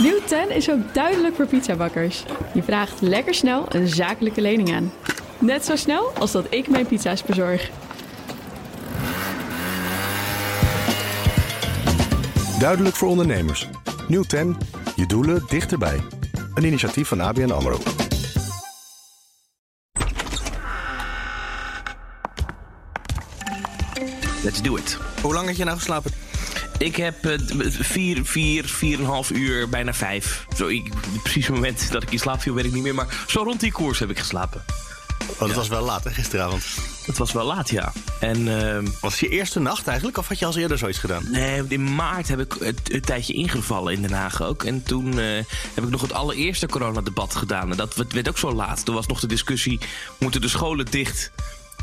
Nieuw 10 is ook duidelijk voor pizzabakkers. Je vraagt lekker snel een zakelijke lening aan. Net zo snel als dat ik mijn pizza's bezorg. Duidelijk voor ondernemers. Nieuw 10. Je doelen dichterbij. Een initiatief van ABN AMRO. Let's do it. Hoe lang had je nou geslapen? Ik heb uh, vier, vier, vier en een half uur, bijna vijf. Zo, ik, precies het moment dat ik in slaap viel, weet ik niet meer. Maar zo rond die koers heb ik geslapen. Oh, dat was wel laat, hè, gisteravond? Het was wel laat, ja. En, uh, was het je eerste nacht eigenlijk, of had je al eerder zoiets gedaan? Nee, in maart heb ik het, tijdje ingevallen in Den Haag ook. En toen uh, heb ik nog het allereerste coronadebat gedaan. En dat werd ook zo laat. Toen was nog de discussie, moeten de scholen dicht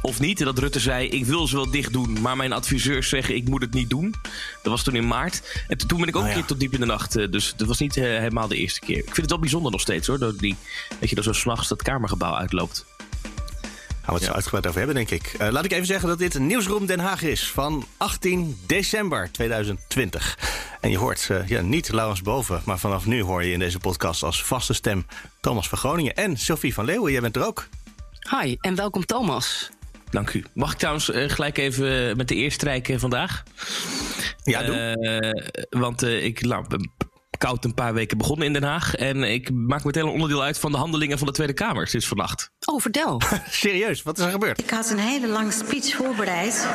of niet. En dat Rutte zei, ik wil ze wel dicht doen, maar mijn adviseurs zeggen, ik moet het niet doen. Dat was toen in maart. En toen ben ik ook oh, een keer tot diep in de nacht. Uh, dus dat was niet uh, helemaal de eerste keer. Ik vind het wel bijzonder nog steeds hoor, dat, die, dat je er zo s'nachts dat kamergebouw uitloopt. Gaan we het zo uitgebreid over hebben, denk ik. Uh, laat ik even zeggen dat dit Nieuwsroom Den Haag is van 18 december 2020. En je hoort uh, ja, niet Laurens Boven, maar vanaf nu hoor je in deze podcast als vaste stem Thomas van Groningen en Sophie van Leeuwen. Jij bent er ook. Hi en welkom Thomas. Dank u. Mag ik trouwens uh, gelijk even met de eerste strijken vandaag? Ja, doe. Uh, want uh, ik nou, ben koud een paar weken begonnen in Den Haag. En ik maak meteen een onderdeel uit van de handelingen van de Tweede Kamer sinds vannacht. Oh, vertel. Serieus, wat is er gebeurd? Ik had een hele lange speech voorbereid,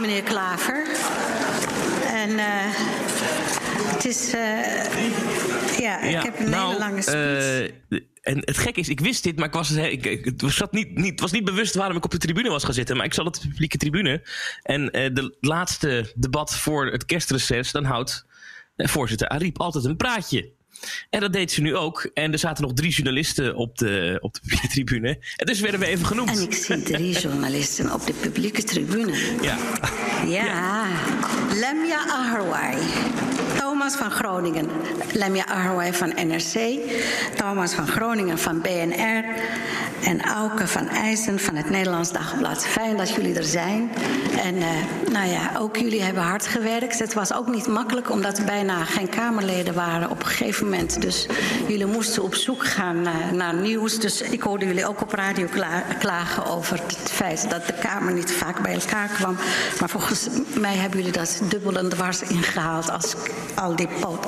meneer Klaver. En het is. ja, ik heb een nou, hele lange speech. En het gekke is, ik wist dit, maar ik was, ik, ik zat niet, niet, was niet bewust waarom ik op de tribune was gaan zitten. Maar ik zat op de publieke tribune. En uh, de laatste debat voor het kerstreces, dan houdt uh, voorzitter Ariep altijd een praatje. En dat deed ze nu ook. En er zaten nog drie journalisten op de, op de publieke tribune. En dus werden we even genoemd. En ik zie drie journalisten op de publieke tribune. Ja. Ja. ja. Lemia Aharwai. Thomas van Groningen. Lemia Aharwai van NRC. Thomas van Groningen van BNR. En Auke van IJzen van het Nederlands Dagblad. Fijn dat jullie er zijn. En uh, nou ja, ook jullie hebben hard gewerkt. Het was ook niet makkelijk omdat er bijna geen Kamerleden waren op een gegeven moment. Dus jullie moesten op zoek gaan naar, nieuws. Dus ik hoorde jullie ook op radio kla klagen over het feit dat de Kamer niet vaak bij elkaar kwam. Maar volgens mij hebben jullie dat dubbel en dwars ingehaald als al die pod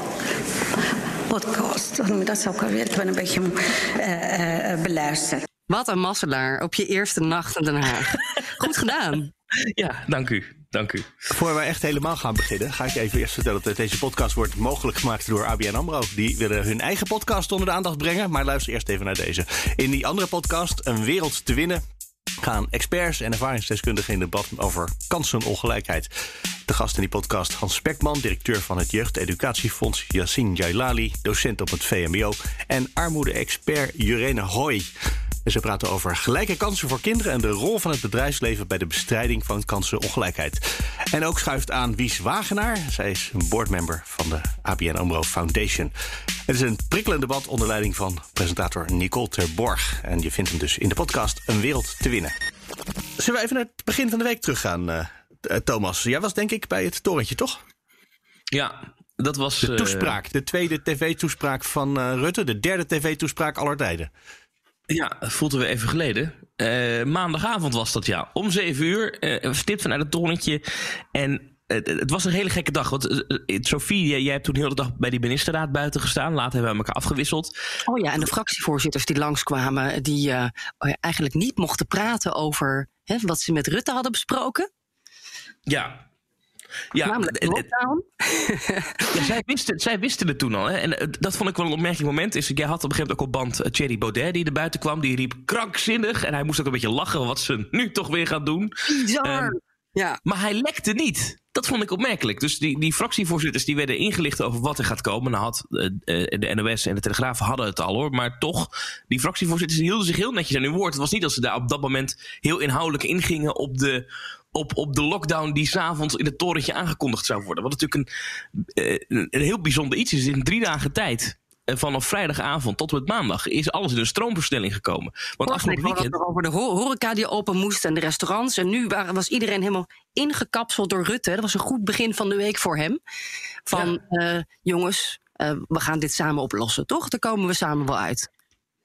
podcasts. Dat zou ik alweer een beetje uh, uh, beluisteren. Wat een masselaar op je eerste nacht in Den Haag. Goed gedaan. Ja, dank u. Dank u. Voor we echt helemaal gaan beginnen, ga ik even eerst vertellen dat deze podcast wordt mogelijk gemaakt door ABN Amro. Die willen hun eigen podcast onder de aandacht brengen, maar luister eerst even naar deze. In die andere podcast, Een Wereld te Winnen, gaan experts en ervaringsdeskundigen in debat over kansenongelijkheid. De gast in die podcast Hans Spekman, directeur van het Jeugdeducatiefonds, Yassine Jailali, docent op het VMBO en armoede-expert Jurene Hoy. En ze praten over gelijke kansen voor kinderen en de rol van het bedrijfsleven bij de bestrijding van kansenongelijkheid. En ook schuift aan Wies Wagenaar. Zij is een boardmember van de ABN Amro Foundation. Het is een prikkelend debat onder leiding van presentator Nicole Terborg. En je vindt hem dus in de podcast Een Wereld te Winnen. Zullen we even naar het begin van de week teruggaan, uh, Thomas? Jij was denk ik bij het torentje, toch? Ja, dat was... De toespraak, de tweede tv-toespraak van uh, Rutte. De derde tv-toespraak aller tijden. Ja, dat voelden we even geleden. Uh, maandagavond was dat, ja. Om zeven uur, uh, stipt vanuit het torentje. En het, het was een hele gekke dag. Want uh, Sophie, jij, hebt toen de hele dag bij die ministerraad buiten gestaan. Later hebben we elkaar afgewisseld. Oh ja, en de fractievoorzitters die langskwamen... die uh, eigenlijk niet mochten praten over hè, wat ze met Rutte hadden besproken. Ja, ja, Namelijk lockdown. ja, zij, wisten, zij wisten het toen al. Hè? En dat vond ik wel een opmerkelijk moment. Is, jij had op een gegeven moment ook op band Thierry Baudet die er buiten kwam. Die riep krankzinnig. En hij moest ook een beetje lachen wat ze nu toch weer gaan doen. Bizar. Um, ja. Maar hij lekte niet. Dat vond ik opmerkelijk. Dus die, die fractievoorzitters die werden ingelicht over wat er gaat komen. Nou had uh, de NOS en de Telegraaf hadden het al hoor. Maar toch, die fractievoorzitters hielden zich heel netjes aan hun woord. Het was niet dat ze daar op dat moment heel inhoudelijk ingingen op de, op, op de lockdown die s'avonds in het torentje aangekondigd zou worden. Wat natuurlijk een, een, een heel bijzonder iets is. In drie dagen tijd vanaf vrijdagavond tot met maandag is alles in een stroomversnelling gekomen. Want afgelopen weekend... Over de horeca die open moest en de restaurants. En nu was iedereen helemaal ingekapseld door Rutte. Dat was een goed begin van de week voor hem. Van ja. uh, jongens, eh, we gaan dit samen oplossen, toch? Daar komen we samen wel uit.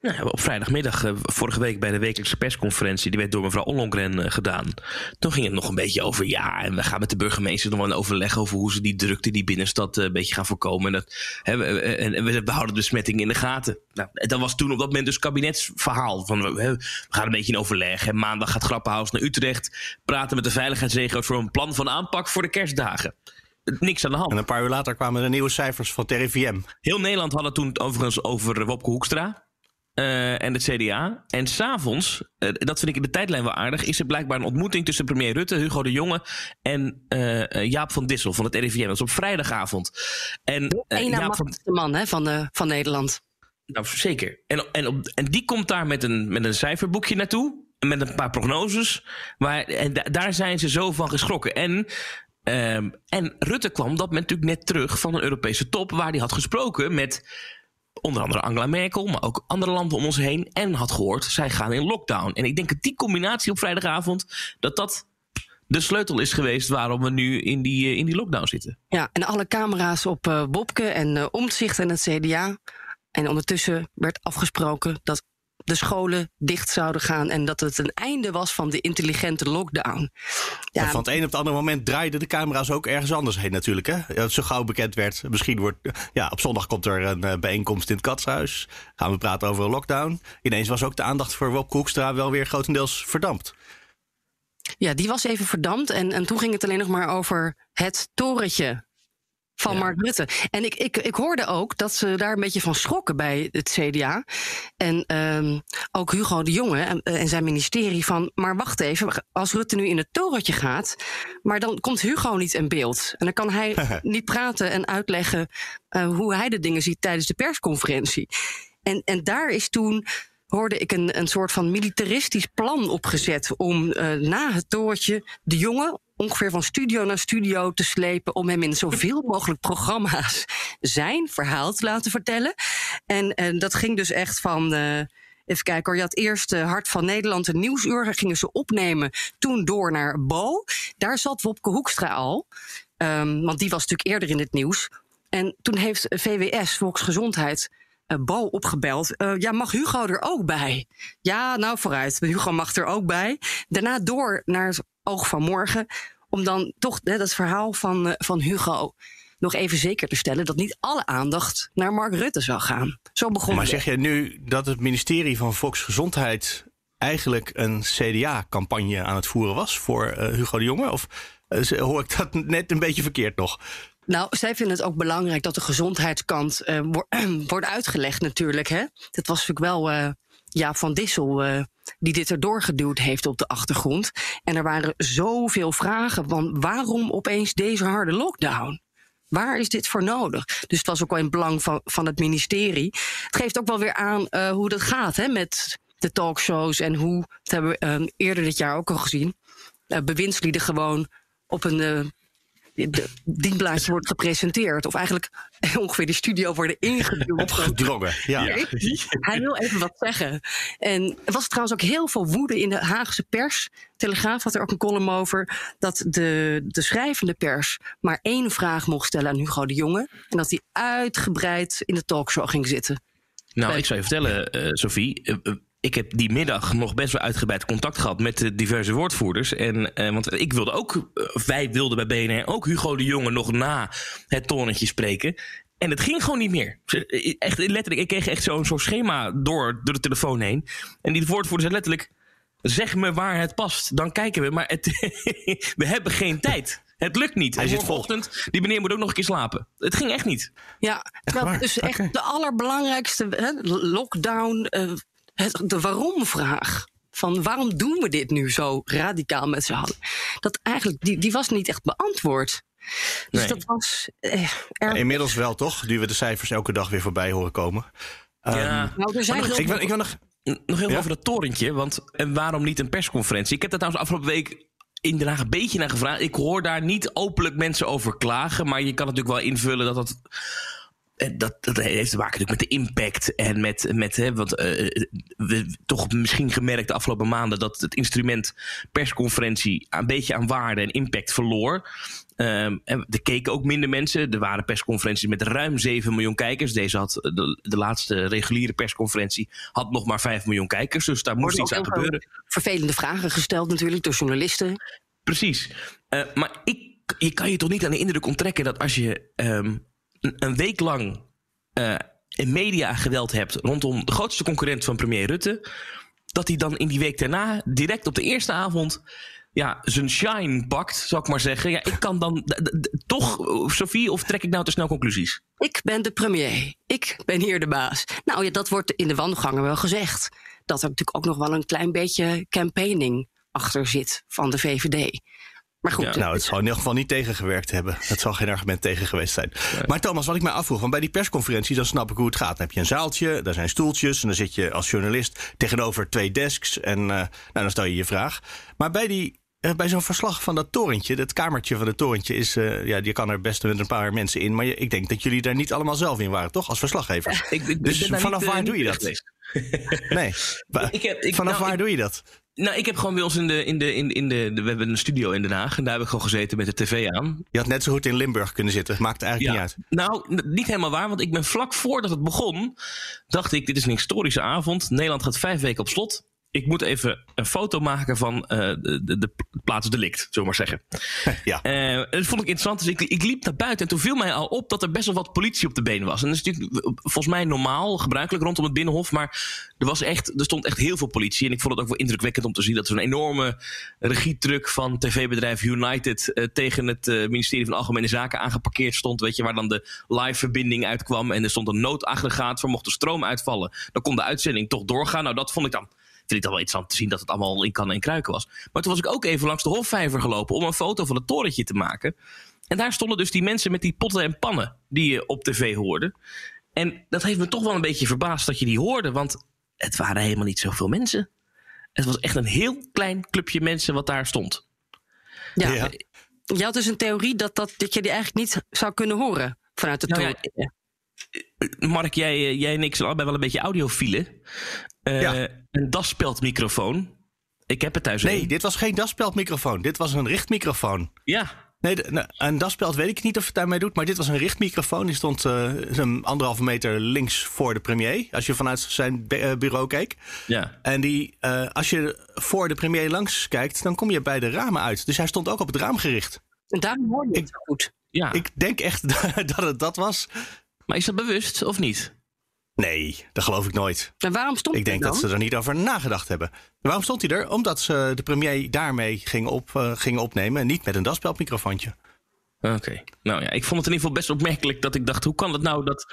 Nou, op vrijdagmiddag, eh, vorige week bij de wekelijkse persconferentie, die werd door mevrouw Ollongren uh, gedaan. Toen ging het nog een beetje over, ja, en we gaan met de burgemeester nog wel een overleg over hoe ze die drukte die binnenstad uh, een beetje gaan voorkomen. En, dat, hè, we, en, we, we, houden de besmetting in de gaten. Nou, dat was toen op dat moment dus kabinetsverhaal. Van, we, we gaan een beetje in overleg. En maandag gaat Grappenhaus naar Utrecht praten met de veiligheidsregio's voor een plan van aanpak voor de kerstdagen niks aan de hand. En een paar uur later kwamen er nieuwe cijfers van TRIVM. Heel Nederland had het toen overigens over Wopke Hoekstra. Uh, en het CDA. En s'avonds, uh, dat vind ik in de tijdlijn wel aardig, is er blijkbaar een ontmoeting tussen premier Rutte, Hugo de Jonge en uh, Jaap van Dissel van het RIVM. Dat is op vrijdagavond. En, Eén Jaap van de man hè, van, van Nederland. Nou, zeker. En, en, op, en die komt daar met een, met een cijferboekje naartoe. Met een paar prognoses. Maar, en da daar zijn ze zo van geschrokken. En Um, en Rutte kwam dat moment natuurlijk net terug van een Europese top waar hij had gesproken met onder andere Angela Merkel, maar ook andere landen om ons heen. En had gehoord, zij gaan in lockdown. En ik denk dat die combinatie op vrijdagavond, dat dat de sleutel is geweest waarom we nu in die, in die lockdown zitten. Ja, en alle camera's op uh, Bobke en uh, Omtzigt en het CDA. En ondertussen werd afgesproken dat de scholen dicht zouden gaan en dat het een einde was van de intelligente lockdown. Ja, en van het een op het andere moment draaiden de camera's ook ergens anders heen natuurlijk. Hè? Zo gauw bekend werd, misschien wordt, ja, op zondag komt er een uh, bijeenkomst in het Katshuis. Gaan we praten over een lockdown. Ineens was ook de aandacht voor Wop Koekstra wel weer grotendeels verdampt. Ja, die was even verdampt en, en toen ging het alleen nog maar over het torentje van ja. Mark Rutte. En ik, ik, ik hoorde ook dat ze daar een beetje van schrokken bij het CDA. En um, ook Hugo de Jonge en, en, zijn ministerie van... maar wacht even, als Rutte nu in het torentje gaat... maar dan komt Hugo niet in beeld. En dan kan hij niet praten en uitleggen... Uh, hoe hij de dingen ziet tijdens de persconferentie. En, en daar is toen hoorde ik een, een soort van militaristisch plan opgezet om uh, na het toortje de jongen ongeveer van studio naar studio te slepen om hem in zoveel mogelijk programma's zijn verhaal te laten vertellen. En, en dat ging dus echt van. Uh, Even kijken hoor, je had eerst uh, Hart van Nederland, een nieuwsuur. Gingen ze opnemen. Toen door naar Bo. Daar zat Wopke Hoekstra al. Um, want die was natuurlijk eerder in het nieuws. En toen heeft VWS, Volksgezondheid, Bo opgebeld. Uh, ja, mag Hugo er ook bij? Ja, nou vooruit. Hugo mag er ook bij. Daarna door naar het Oog van Morgen. Om dan toch hè, dat verhaal van, uh, van Hugo nog even zeker te stellen dat niet alle aandacht naar Mark Rutte zou gaan. Zo begon Maar zeg je nu dat het ministerie van Volksgezondheid eigenlijk een CDA-campagne aan het voeren was voor Hugo de Jonge? Of hoor ik dat net een beetje verkeerd nog? Nou, zij vinden het ook belangrijk dat de gezondheidskant uh, wordt uitgelegd natuurlijk. Hè? Dat was natuurlijk wel uh, ja, Van Dissel uh, die dit erdoor geduwd heeft op de achtergrond. En er waren zoveel vragen van waarom opeens deze harde lockdown? Waar is dit voor nodig? Dus het was ook wel in belang van, van het ministerie. Het geeft ook wel weer aan hoe dat gaat hè, met de talkshows en hoe, dat hebben we eerder dit jaar ook al gezien, bewindslieden gewoon op een dienblaadje wordt gepresenteerd. Of eigenlijk ongeveer de studio worden ingeduwd. Opgedrongen, ja. Hij wil even wat zeggen. En er was trouwens ook heel veel woede in de Haagse pers. Telegraaf had er ook een column over. Dat de, de schrijvende pers maar één vraag mocht stellen aan Hugo de Jonge. En dat hij uitgebreid in de talkshow ging zitten. Nou, ik zou je vertellen, uh, Sophie. Uh, ik heb die middag nog best wel uitgebreid contact gehad met de diverse woordvoerders. En, eh, want ik wilde ook, wij wilden bij BNR ook Hugo de Jonge nog na het torentje spreken. En het ging gewoon niet meer. Echt letterlijk, ik kreeg echt zo'n soort schema door, door de telefoon heen. En die woordvoerder zei letterlijk: zeg me waar het past, dan kijken we. Maar het, we hebben geen tijd. Het lukt niet. Hij zit vanochtend, die meneer moet ook nog een keer slapen. Het ging echt niet. Ja, terwijl dus echt de allerbelangrijkste hè, lockdown, uh, de waarom-vraag. Van waarom doen we dit nu zo radicaal met z'n allen? Dat eigenlijk, die, die was niet echt beantwoord. Dus nee. dat was. Eh, erg... Inmiddels wel, toch? Nu we de cijfers elke dag weer voorbij horen komen. Ja. Um, nou, er zijn nog, ik, wil, ik wil nog. Nog heel ja? over dat torentje. Want en waarom niet een persconferentie? Ik heb daar trouwens afgelopen week in Den Haag een beetje naar gevraagd. Ik hoor daar niet openlijk mensen over klagen. Maar je kan natuurlijk wel invullen dat dat dat, dat heeft te maken met de impact en met, met hè, want uh, we toch misschien gemerkt de afgelopen maanden dat het instrument persconferentie een beetje aan waarde en impact verloor. Um, en er keken ook minder mensen. Er waren persconferenties met ruim 7 miljoen kijkers. Deze had de, de laatste reguliere persconferentie had nog maar 5 miljoen kijkers. Dus daar moest iets aan gebeuren. Vervelende vragen gesteld natuurlijk door journalisten. Precies. Uh, maar ik, je kan je toch niet aan de indruk onttrekken dat als je um, een week lang uh, media geweld hebt rondom de grootste concurrent van premier Rutte, dat hij dan in die week daarna direct op de eerste avond ja, zijn shine pakt, zou ik maar zeggen. Ja, ik kan dan toch, Sophie, of trek ik nou te snel conclusies? Ik ben de premier. Ik ben hier de baas. Nou ja, dat wordt in de wandelgangen wel gezegd. Dat er natuurlijk ook nog wel een klein beetje campaigning achter zit van de VVD. Maar goed. nou, het zal in ieder geval niet tegengewerkt hebben. Het zal geen argument tegen geweest zijn. Maar Thomas, wat ik mij afvroeg, want bij die persconferentie, dan snap ik hoe het gaat. Dan heb je een zaaltje, daar zijn stoeltjes. En dan zit je als journalist tegenover twee desks. En uh, nou, dan stel je je vraag. Maar bij die uh, bij zo'n verslag van dat torentje, dat kamertje van het torentje, is, uh, ja, je kan er best met een paar mensen in. Maar je, ik denk dat jullie daar niet allemaal zelf in waren, toch? Als verslaggever. ik, ik, dus vanaf waar doe je dat? nee, ik heb, ik, vanaf nou, waar doe je dat? Nou, ik heb gewoon bij ons in de, in de, in, in de, we hebben een studio in Den Haag en daar heb ik gewoon gezeten met de tv aan. Je had net zo goed in Limburg kunnen zitten, maakt eigenlijk niet uit. Nou, niet helemaal waar, want ik ben vlak voordat het begon, dacht ik, dit is een historische avond. Nederland gaat vijf weken op slot ik moet even een foto maken van uh, de, de, de, plaats delict, zullen we maar zeggen. Ja. Uh, dat vond ik interessant. Dus ik, ik, liep naar buiten en toen viel mij al op dat er best wel wat politie op de been was. En dat is natuurlijk volgens mij normaal, gebruikelijk rondom het Binnenhof. Maar er, was echt, er stond echt heel veel politie. En ik vond het ook wel indrukwekkend om te zien dat er een enorme regietruck van tv-bedrijf United uh, tegen het ministerie van Algemene Zaken aangeparkeerd stond. Weet je, waar dan de live verbinding uitkwam. En er stond een noodaggregaat voor mocht de stroom uitvallen. Dan kon de uitzending toch doorgaan. Nou, dat vond ik dan vind ik dan wel interessant te zien dat het allemaal in kan en kruiken was. Maar toen was ik ook even langs de Hofvijver gelopen om een foto van het torentje te maken. En daar stonden dus die mensen met die potten en pannen die je op tv hoorde. En dat heeft me toch wel een beetje verbaasd dat je die hoorde, want het waren helemaal niet zoveel mensen. Het was echt een heel klein clubje mensen wat daar stond. Ja, ja. je had dus een theorie dat, dat, dat je die eigenlijk niet zou kunnen horen vanuit de nou toren. Mark, jij, jij en ik zijn allebei wel een beetje audiofielen. Uh, ja. Een daspeldmicrofoon. Ik heb het thuis. Nee, dit was geen daspeldmicrofoon. Dit was een richtmicrofoon. Ja. Nee, nou, een daspeld weet ik niet of het daarmee doet. Maar dit was een richtmicrofoon. Die stond uh, een anderhalve meter links voor de premier. Als je vanuit zijn bureau keek. Ja. En die, uh, als je voor de premier langs kijkt, dan kom je bij de ramen uit. Dus hij stond ook op het raam gericht. En daarom hoorde je het goed. Ja. Ik denk echt dat het dat was. Maar is dat bewust of niet? Nee, dat geloof ik nooit. En waarom stond Ik denk dat ze er niet over nagedacht hebben. Waarom stond hij er? Omdat ze de premier daarmee gingen, op, uh, gingen opnemen en niet met een daspeldmicrofoontje. Oké. Nou ja, ik vond het in ieder geval best opmerkelijk dat ik dacht: hoe kan het nou dat,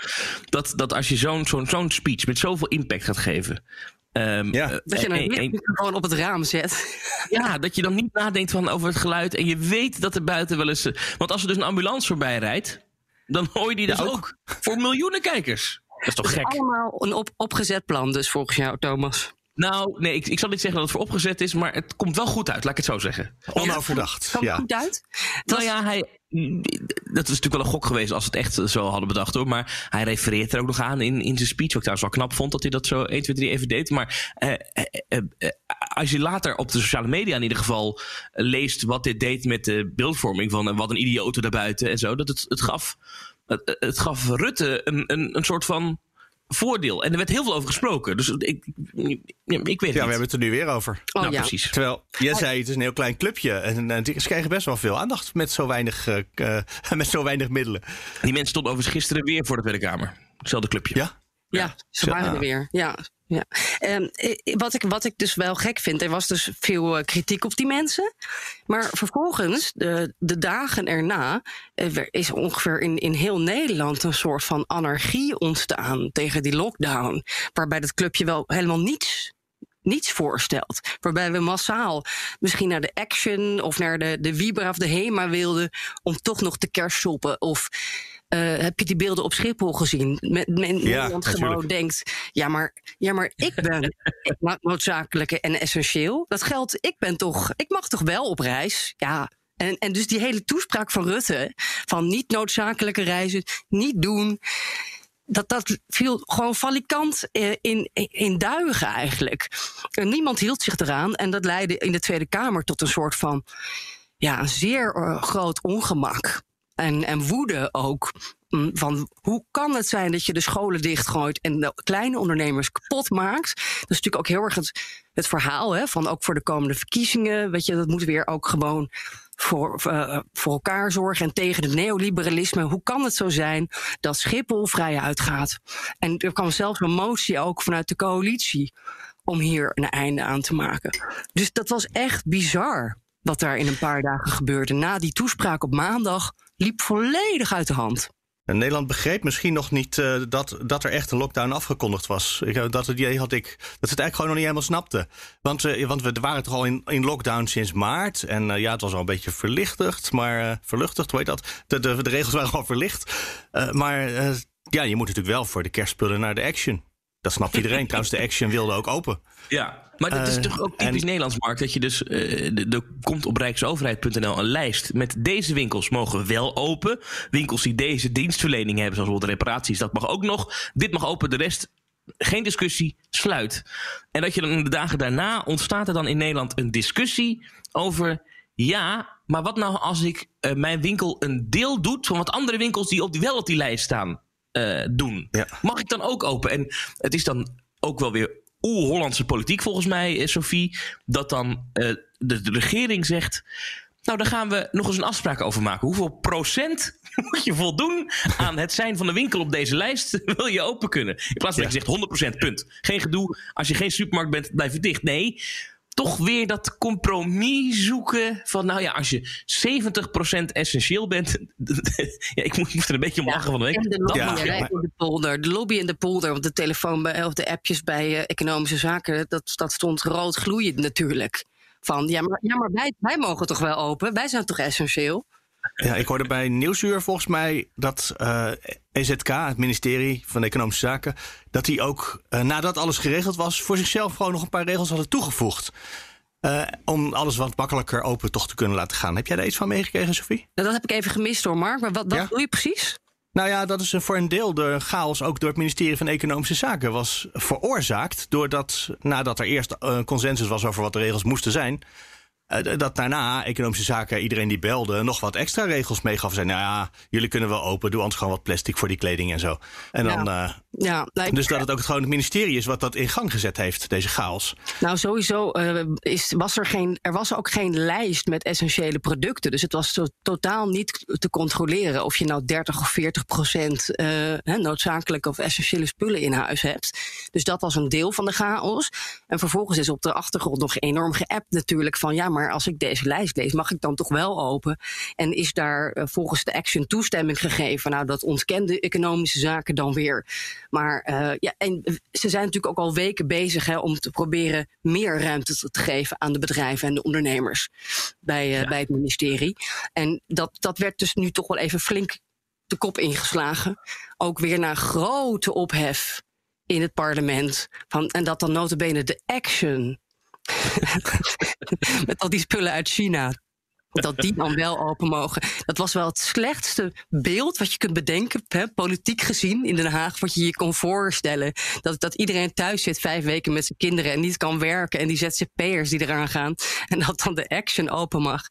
dat, dat als je zo'n zo'n zo'n speech met zoveel impact gaat geven. Um, ja. Dat je een gewoon op het raam zet. Ja, dat je dan niet nadenkt van over het geluid. En je weet dat er buiten wel eens. Want als er dus een ambulance voorbij rijdt. Dan hoor je die dus ook. ook voor miljoenen kijkers. Dat is toch gek? allemaal een op, opgezet plan, dus volgens jou, Thomas. Nou, nee, ik, ik zal niet zeggen dat het voor opgezet is, maar het komt wel goed uit, laat ik het zo zeggen. Onoverdacht. Komt het goed uit? Nou ja, hij, dat is natuurlijk wel een gok geweest als we het echt zo hadden bedacht hoor. Maar hij refereert er ook nog aan in, in zijn speech. Wat ik trouwens wel knap vond dat hij dat zo 1, 2, 3 even deed. Maar eh, eh, eh, eh, als je later op de sociale media in ieder geval leest wat dit deed met de beeldvorming van wat een idioot daarbuiten en zo. Dat het, het gaf het, het gaf Rutte een, een, een soort van voordeel. En er werd heel veel over gesproken. Dus ik, ik, ik weet het Ja, we hebben het er nu weer over. Oh, nou, ja. precies. Terwijl, jij zei het is een heel klein clubje. En, en ze krijgen best wel veel aandacht met zo weinig, uh, met zo weinig middelen. Die mensen stonden overigens gisteren weer voor de Tweede Kamer. Hetzelfde clubje. Ja? Ja, ze waren er weer. Ja, ja. Um, wat, ik, wat ik dus wel gek vind, er was dus veel uh, kritiek op die mensen. Maar vervolgens, de, de dagen erna, uh, is ongeveer in, in heel Nederland een soort van anarchie ontstaan tegen die lockdown. Waarbij dat clubje wel helemaal niets niets voorstelt. Waarbij we massaal misschien naar de Action of naar de, de Vibra of de Hema wilden om toch nog te kerstshoppen. Of uh, heb je die beelden op Schiphol gezien? Met, met ja, gewoon denkt: ja maar, ja, maar ik ben noodzakelijke en essentieel. Dat geldt, ik ben toch, ik mag toch wel op reis? Ja. En, en dus die hele toespraak van Rutte: van niet noodzakelijke reizen, niet doen. dat, dat viel gewoon valikant eh, in, in duigen eigenlijk. En niemand hield zich eraan. En dat leidde in de Tweede Kamer tot een soort van ja, een zeer eh, groot ongemak. En, en woede ook. Mm, van hoe kan het zijn dat je de scholen dichtgooit en de kleine ondernemers kapot maakt? Dat is natuurlijk ook heel erg het, het verhaal hè, van ook voor de komende verkiezingen. Weet je, dat moet weer ook gewoon voor, uh, voor elkaar zorgen en tegen het neoliberalisme. Hoe kan het zo zijn dat Schiphol vrij uitgaat? En er kwam zelfs een motie ook vanuit de coalitie om hier een einde aan te maken. Dus dat was echt bizar wat daar in een paar dagen gebeurde. Na die toespraak op maandag liep volledig uit de hand. En Nederland begreep misschien nog niet uh, dat, dat er echt een lockdown afgekondigd was. Ik, dat idee had ik, dat ze het eigenlijk gewoon nog niet helemaal snapten. Want, uh, want we waren toch al in, in lockdown sinds maart. En uh, ja, het was al een beetje verlichtigd, maar verluchtigd, hoe heet dat? De, de, de regels waren al verlicht. maar ja, je moet natuurlijk wel voor de kerstspullen naar de action. Dat snapt iedereen. Trouwens, de action wilde ook open. Ja, maar dat is toch ook typisch Nederlands, Mark. Dat je dus, er komt op rijksoverheid.nl een lijst met deze winkels mogen wel open. Winkels die deze dienstverlening hebben, zoals bijvoorbeeld reparaties, dat mag ook nog. Dit mag open, de rest geen discussie, sluit. En dat je dan in de dagen daarna ontstaat er dan in Nederland een discussie over. Ja, maar wat nou als ik uh, mijn winkel een deel doet van wat andere winkels die, op die wel op die lijst staan uh, doen? Ja. Mag ik dan ook open? En het is dan ook wel weer oer-Hollandse politiek volgens mij, eh, Sophie. Dat dan uh, de, de, regering zegt. Nou, daar gaan we nog eens een afspraak over maken. Hoeveel procent moet je voldoen aan het zijn van de winkel op deze lijst? Wil je open kunnen? In plaats van ja. dat je zegt 100% punt. Geen gedoe. Als je geen supermarkt bent, blijf je dicht. Nee toch weer dat compromis zoeken. Van nou ja, als je 70% essentieel bent. ja, ik moet, er een beetje om lachen van de week. En de lobby ja, in de polder. De lobby in de polder. Want de telefoon bij, of de appjes bij uh, economische zaken. Dat, dat stond rood gloeiend natuurlijk. Van ja, maar, ja, maar wij, wij mogen toch wel open? Wij zijn toch essentieel? Ja, ik hoorde bij Nieuwsuur volgens mij dat uh, eh, EZK, het ministerie van Economische Zaken, dat die ook uh, nadat alles geregeld was, voor zichzelf gewoon nog een paar regels hadden toegevoegd. Uh, om alles wat makkelijker open toch te kunnen laten gaan. Heb jij daar iets van meegekregen, Sophie? Nou, dat heb ik even gemist hoor, Mark. Maar wat, wat ja? doe je precies? Nou ja, dat is voor een deel de chaos ook door het ministerie van Economische Zaken was veroorzaakt. Doordat nadat er eerst een consensus was over wat de regels moesten zijn, dat daarna economische zaken, iedereen die belde, nog wat extra regels meegaf. Zei, nou ja, jullie kunnen wel open, doe ons gewoon wat plastic voor die kleding en zo. En dan, ja. Uh, ja, nou, dus dat het ook gewoon het ministerie is wat dat in gang gezet heeft, deze chaos. Nou, sowieso uh, is, was er geen, er was ook geen lijst met essentiële producten. Dus het was to totaal niet te controleren of je nou 30 of 40 procent noodzakelijke of essentiële spullen in huis hebt. Dus dat was een deel van de chaos. En vervolgens is op de achtergrond nog enorm geappt natuurlijk van ja, maar als ik deze lijst lees, mag ik dan toch wel open? En is daar uh, volgens de Action toestemming gegeven? Nou, dat ontkende economische zaken dan weer. Maar uh, ja, en ze zijn natuurlijk ook al weken bezig hè, om te proberen meer ruimte te, te geven aan de bedrijven en de ondernemers bij, uh, ja. bij het ministerie. En dat, dat werd dus nu toch wel even flink de kop ingeslagen. Ook weer naar grote ophef in het parlement. Van, en dat dan notabene de Action Met al die spullen uit China. Dat die dan wel open mogen. Dat was wel het slechtste beeld wat je kunt bedenken, hè, politiek gezien in Den Haag, wat je je kon voorstellen. Dat, dat iedereen thuis zit vijf weken met zijn kinderen en niet kan werken. En die ZZP'ers die eraan gaan. En dat dan de action open mag.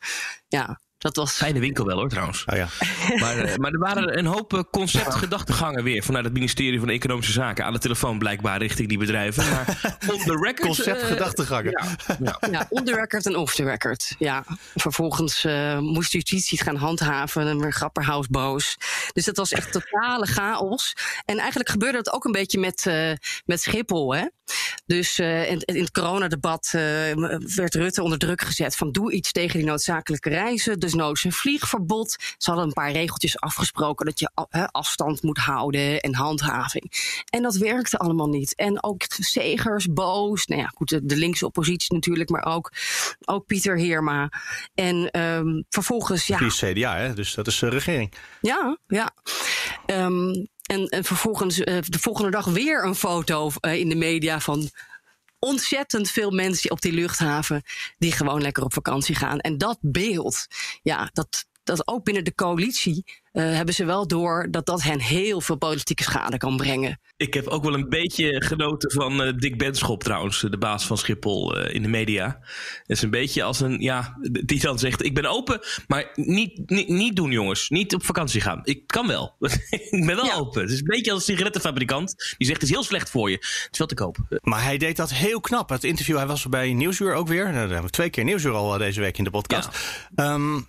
Ja, dat was... Fijne winkel wel hoor trouwens. Oh, ja. maar, uh, maar er waren een hoop conceptgedachtegangen weer vanuit het ministerie van Economische Zaken aan de telefoon blijkbaar richting die bedrijven. Maar on the record... Conceptgedachtegangen. Uh, ja, ja. ja, on the record en off the record. Ja. Vervolgens uh, moest justitie het gaan handhaven en weer Grapperhaus boos. Dus dat was echt totale chaos. En eigenlijk gebeurde dat ook een beetje met, met Schiphol. Hè? Dus uh, in, in, het coronadebat uh, werd Rutte onder druk gezet van doe iets tegen die noodzakelijke reizen. Dus noods een vliegverbod. Ze hadden een paar regeltjes afgesproken dat je uh, afstand moet houden en handhaving. En dat werkte allemaal niet. En ook Segers boos. Nou ja, goed, de, de linkse oppositie natuurlijk, maar ook, ook Pieter Heerma. En um, vervolgens, ja. Die is CDA, hè? dus dat is de regering. Ja, ja. Um, en, en vervolgens uh, de volgende dag weer een foto uh, in de media van ontzettend veel mensen op die luchthaven die gewoon lekker op vakantie gaan. En dat beeld, ja, dat, dat ook binnen de coalitie uh, hebben ze wel door dat dat hen heel veel politieke schade kan brengen. Ik heb ook wel een beetje genoten van uh, Dick Benschop trouwens, de baas van Schiphol uh, in de media. Het is een beetje als een, ja, die dan zegt, ik ben open, maar niet, niet, niet doen jongens. Niet op vakantie gaan. Ik kan wel. ik ben wel ja. open. Het is een beetje als een sigarettenfabrikant. Die zegt, het is heel slecht voor je. Het is wel te koop. Maar hij deed dat heel knap. Het interview, hij was bij Nieuwsuur ook weer. Nou, daar hebben we twee keer Nieuwsuur al deze week in de podcast. Ja. Um,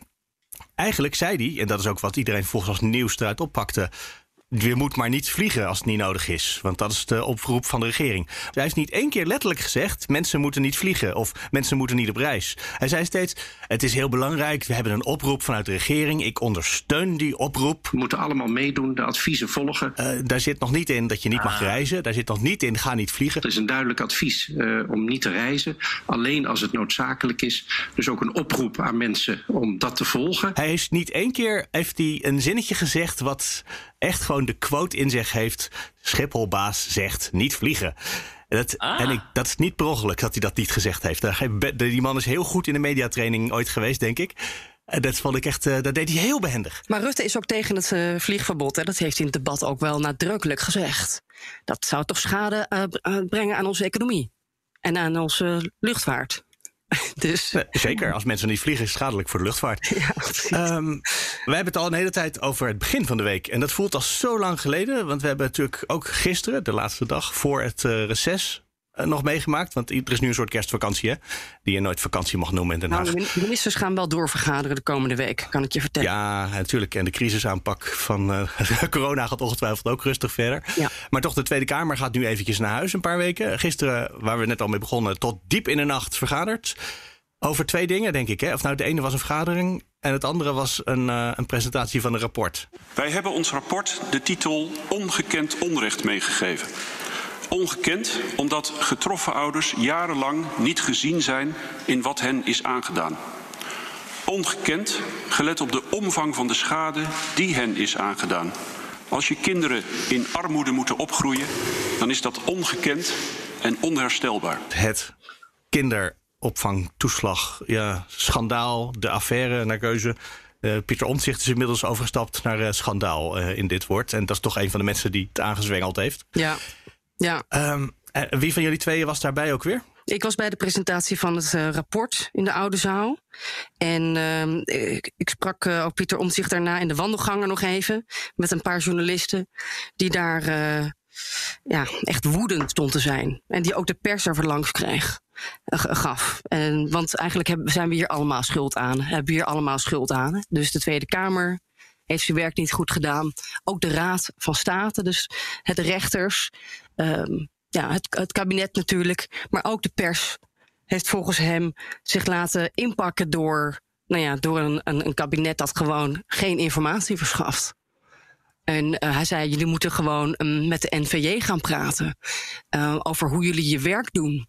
eigenlijk zei hij, en dat is ook wat iedereen volgens als nieuws eruit oppakte. Je moet maar niet vliegen als het niet nodig is. Want dat is de oproep van de regering. Hij heeft niet één keer letterlijk gezegd: mensen moeten niet vliegen of mensen moeten niet op reis. Hij zei steeds: het is heel belangrijk. We hebben een oproep vanuit de regering. Ik ondersteun die oproep. We moeten allemaal meedoen, de adviezen volgen. Uh, daar zit nog niet in dat je niet ah. mag reizen. Daar zit nog niet in: ga niet vliegen. Er is een duidelijk advies uh, om niet te reizen. Alleen als het noodzakelijk is. Dus ook een oproep aan mensen om dat te volgen. Hij is niet één keer heeft hij een zinnetje gezegd wat echt gewoon de quote in zich heeft: Schipholbaas zegt niet vliegen. Dat, ah. En ik, dat is niet per ongeluk dat hij dat niet gezegd heeft. Die man is heel goed in de mediatraining ooit geweest, denk ik. Dat vond ik echt, dat deed hij heel behendig. Maar Rutte is ook tegen het uh, vliegverbod. Hè? Dat heeft hij in het debat ook wel nadrukkelijk gezegd. Dat zou toch schade uh, brengen aan onze economie en aan onze luchtvaart. Dus. Zeker, als mensen niet vliegen is het schadelijk voor de luchtvaart. Ja, um, wij hebben het al een hele tijd over het begin van de week. En dat voelt al zo lang geleden. Want we hebben natuurlijk ook gisteren, de laatste dag voor het uh, reces, nog meegemaakt. Want er is nu een soort kerstvakantie, hè? Die je nooit vakantie mag noemen in Den Haag. Nou, de ministers gaan wel doorvergaderen de komende week, kan ik je vertellen. Ja, natuurlijk. En de crisisaanpak van uh, corona gaat ongetwijfeld ook rustig verder. Ja. Maar toch, de Tweede Kamer gaat nu eventjes naar huis een paar weken. Gisteren, waar we net al mee begonnen, tot diep in de nacht vergaderd. Over twee dingen, denk ik. Hè? Of nou, de ene was een vergadering en het andere was een, uh, een presentatie van een rapport. Wij hebben ons rapport de titel Ongekend onrecht meegegeven. Ongekend omdat getroffen ouders jarenlang niet gezien zijn in wat hen is aangedaan. Ongekend gelet op de omvang van de schade die hen is aangedaan. Als je kinderen in armoede moeten opgroeien, dan is dat ongekend en onherstelbaar. Het kinderopvangtoeslag, ja, schandaal, de affaire naar keuze. Uh, Pieter Omtzigt is inmiddels overgestapt naar uh, schandaal uh, in dit woord. En dat is toch een van de mensen die het aangezwengeld heeft. Ja. Ja. Um, wie van jullie tweeën was daarbij ook weer? Ik was bij de presentatie van het uh, rapport in de Oude Zaal. En uh, ik, ik, sprak uh, ook Pieter Omtzigt daarna in de wandelgangen nog even. Met een paar journalisten die daar ja, echt woedend stond te zijn. En die ook de pers er langs kreeg, gaf. En, want eigenlijk hebben, zijn we hier allemaal schuld aan. Hebben we hier allemaal schuld aan. Dus de Tweede Kamer, heeft zijn werk niet goed gedaan. Ook de Raad van State, dus het rechters, um, ja, het, kabinet natuurlijk, maar ook de pers heeft volgens hem zich laten inpakken door, nou ja, door een, een, een kabinet dat gewoon geen informatie verschaft. En uh, hij zei: jullie moeten gewoon um, met de NVJ gaan praten uh, over hoe jullie je werk doen.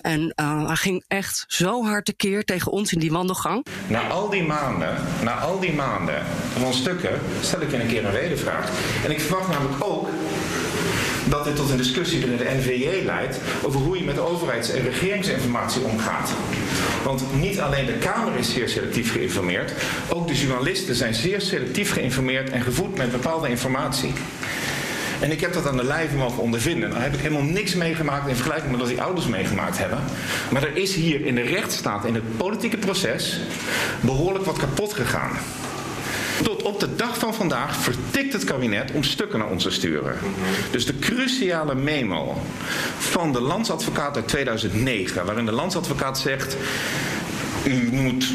En uh, hij ging echt zo hard tekeer tegen ons in die wandelgang. Na al die maanden, na al die maanden van stukken, stel ik je een keer een wedervraag. En ik verwacht namelijk ook dat dit tot een discussie binnen de NVJ leidt over hoe je met overheids- en regeringsinformatie omgaat. Want niet alleen de Kamer is zeer selectief geïnformeerd, ook de journalisten zijn zeer selectief geïnformeerd en gevoed met bepaalde informatie. En ik heb dat aan de lijve mogen ondervinden. Dan heb ik helemaal niks meegemaakt in vergelijking met wat die ouders meegemaakt hebben. Maar er is hier in de rechtsstaat, in het politieke proces, behoorlijk wat kapot gegaan. Tot op de dag van vandaag vertikt het kabinet om stukken naar ons te sturen. Dus de cruciale memo van de landsadvocaat uit 2009, waarin de landsadvocaat zegt u moet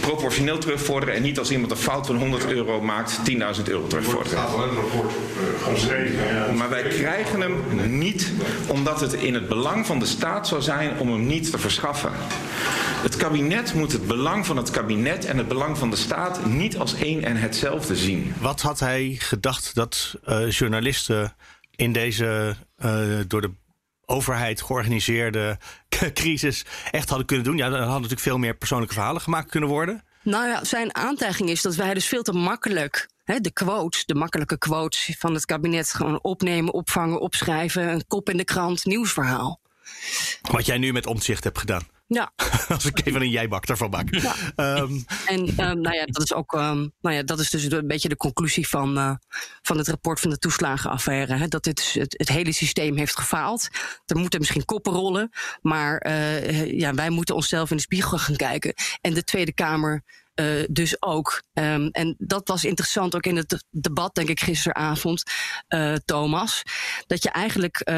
proportioneel terugvorderen en niet als iemand een fout van 100 euro maakt 10.000 euro terugvorderen. Het in het rapport geschreven. Maar wij krijgen hem niet omdat het in het belang van de staat zou zijn om hem niet te verschaffen. Het kabinet moet het belang van het kabinet en het belang van de staat niet als één en hetzelfde zien. Wat had hij gedacht dat uh, journalisten in deze uh, door de overheid georganiseerde crisis echt hadden kunnen doen. Ja, dan hadden natuurlijk veel meer persoonlijke verhalen gemaakt kunnen worden. Nou ja, zijn aantijging is dat wij dus veel te makkelijk hè, de quotes, de makkelijke quotes van het kabinet gewoon opnemen, opvangen, opschrijven, een kop in de krant, nieuwsverhaal. Wat jij nu met omzicht hebt gedaan. Ja. Als ik even een jijbak ervan maak. Ja. Ehm, En ehm, nou ja, dat is ook ehm, nou ja, dat is dus een beetje de conclusie van, eh, van het rapport van de toeslagenaffaire. Hè? Dat dit, het, het hele systeem heeft gefaald. Er moeten misschien koppen rollen. Maar eh, ja, wij moeten onszelf in de spiegel gaan kijken. En de Tweede Kamer. eh, dus ook. En dat was interessant ook in het debat, denk ik, gisteravond, eh, Thomas. Dat je eigenlijk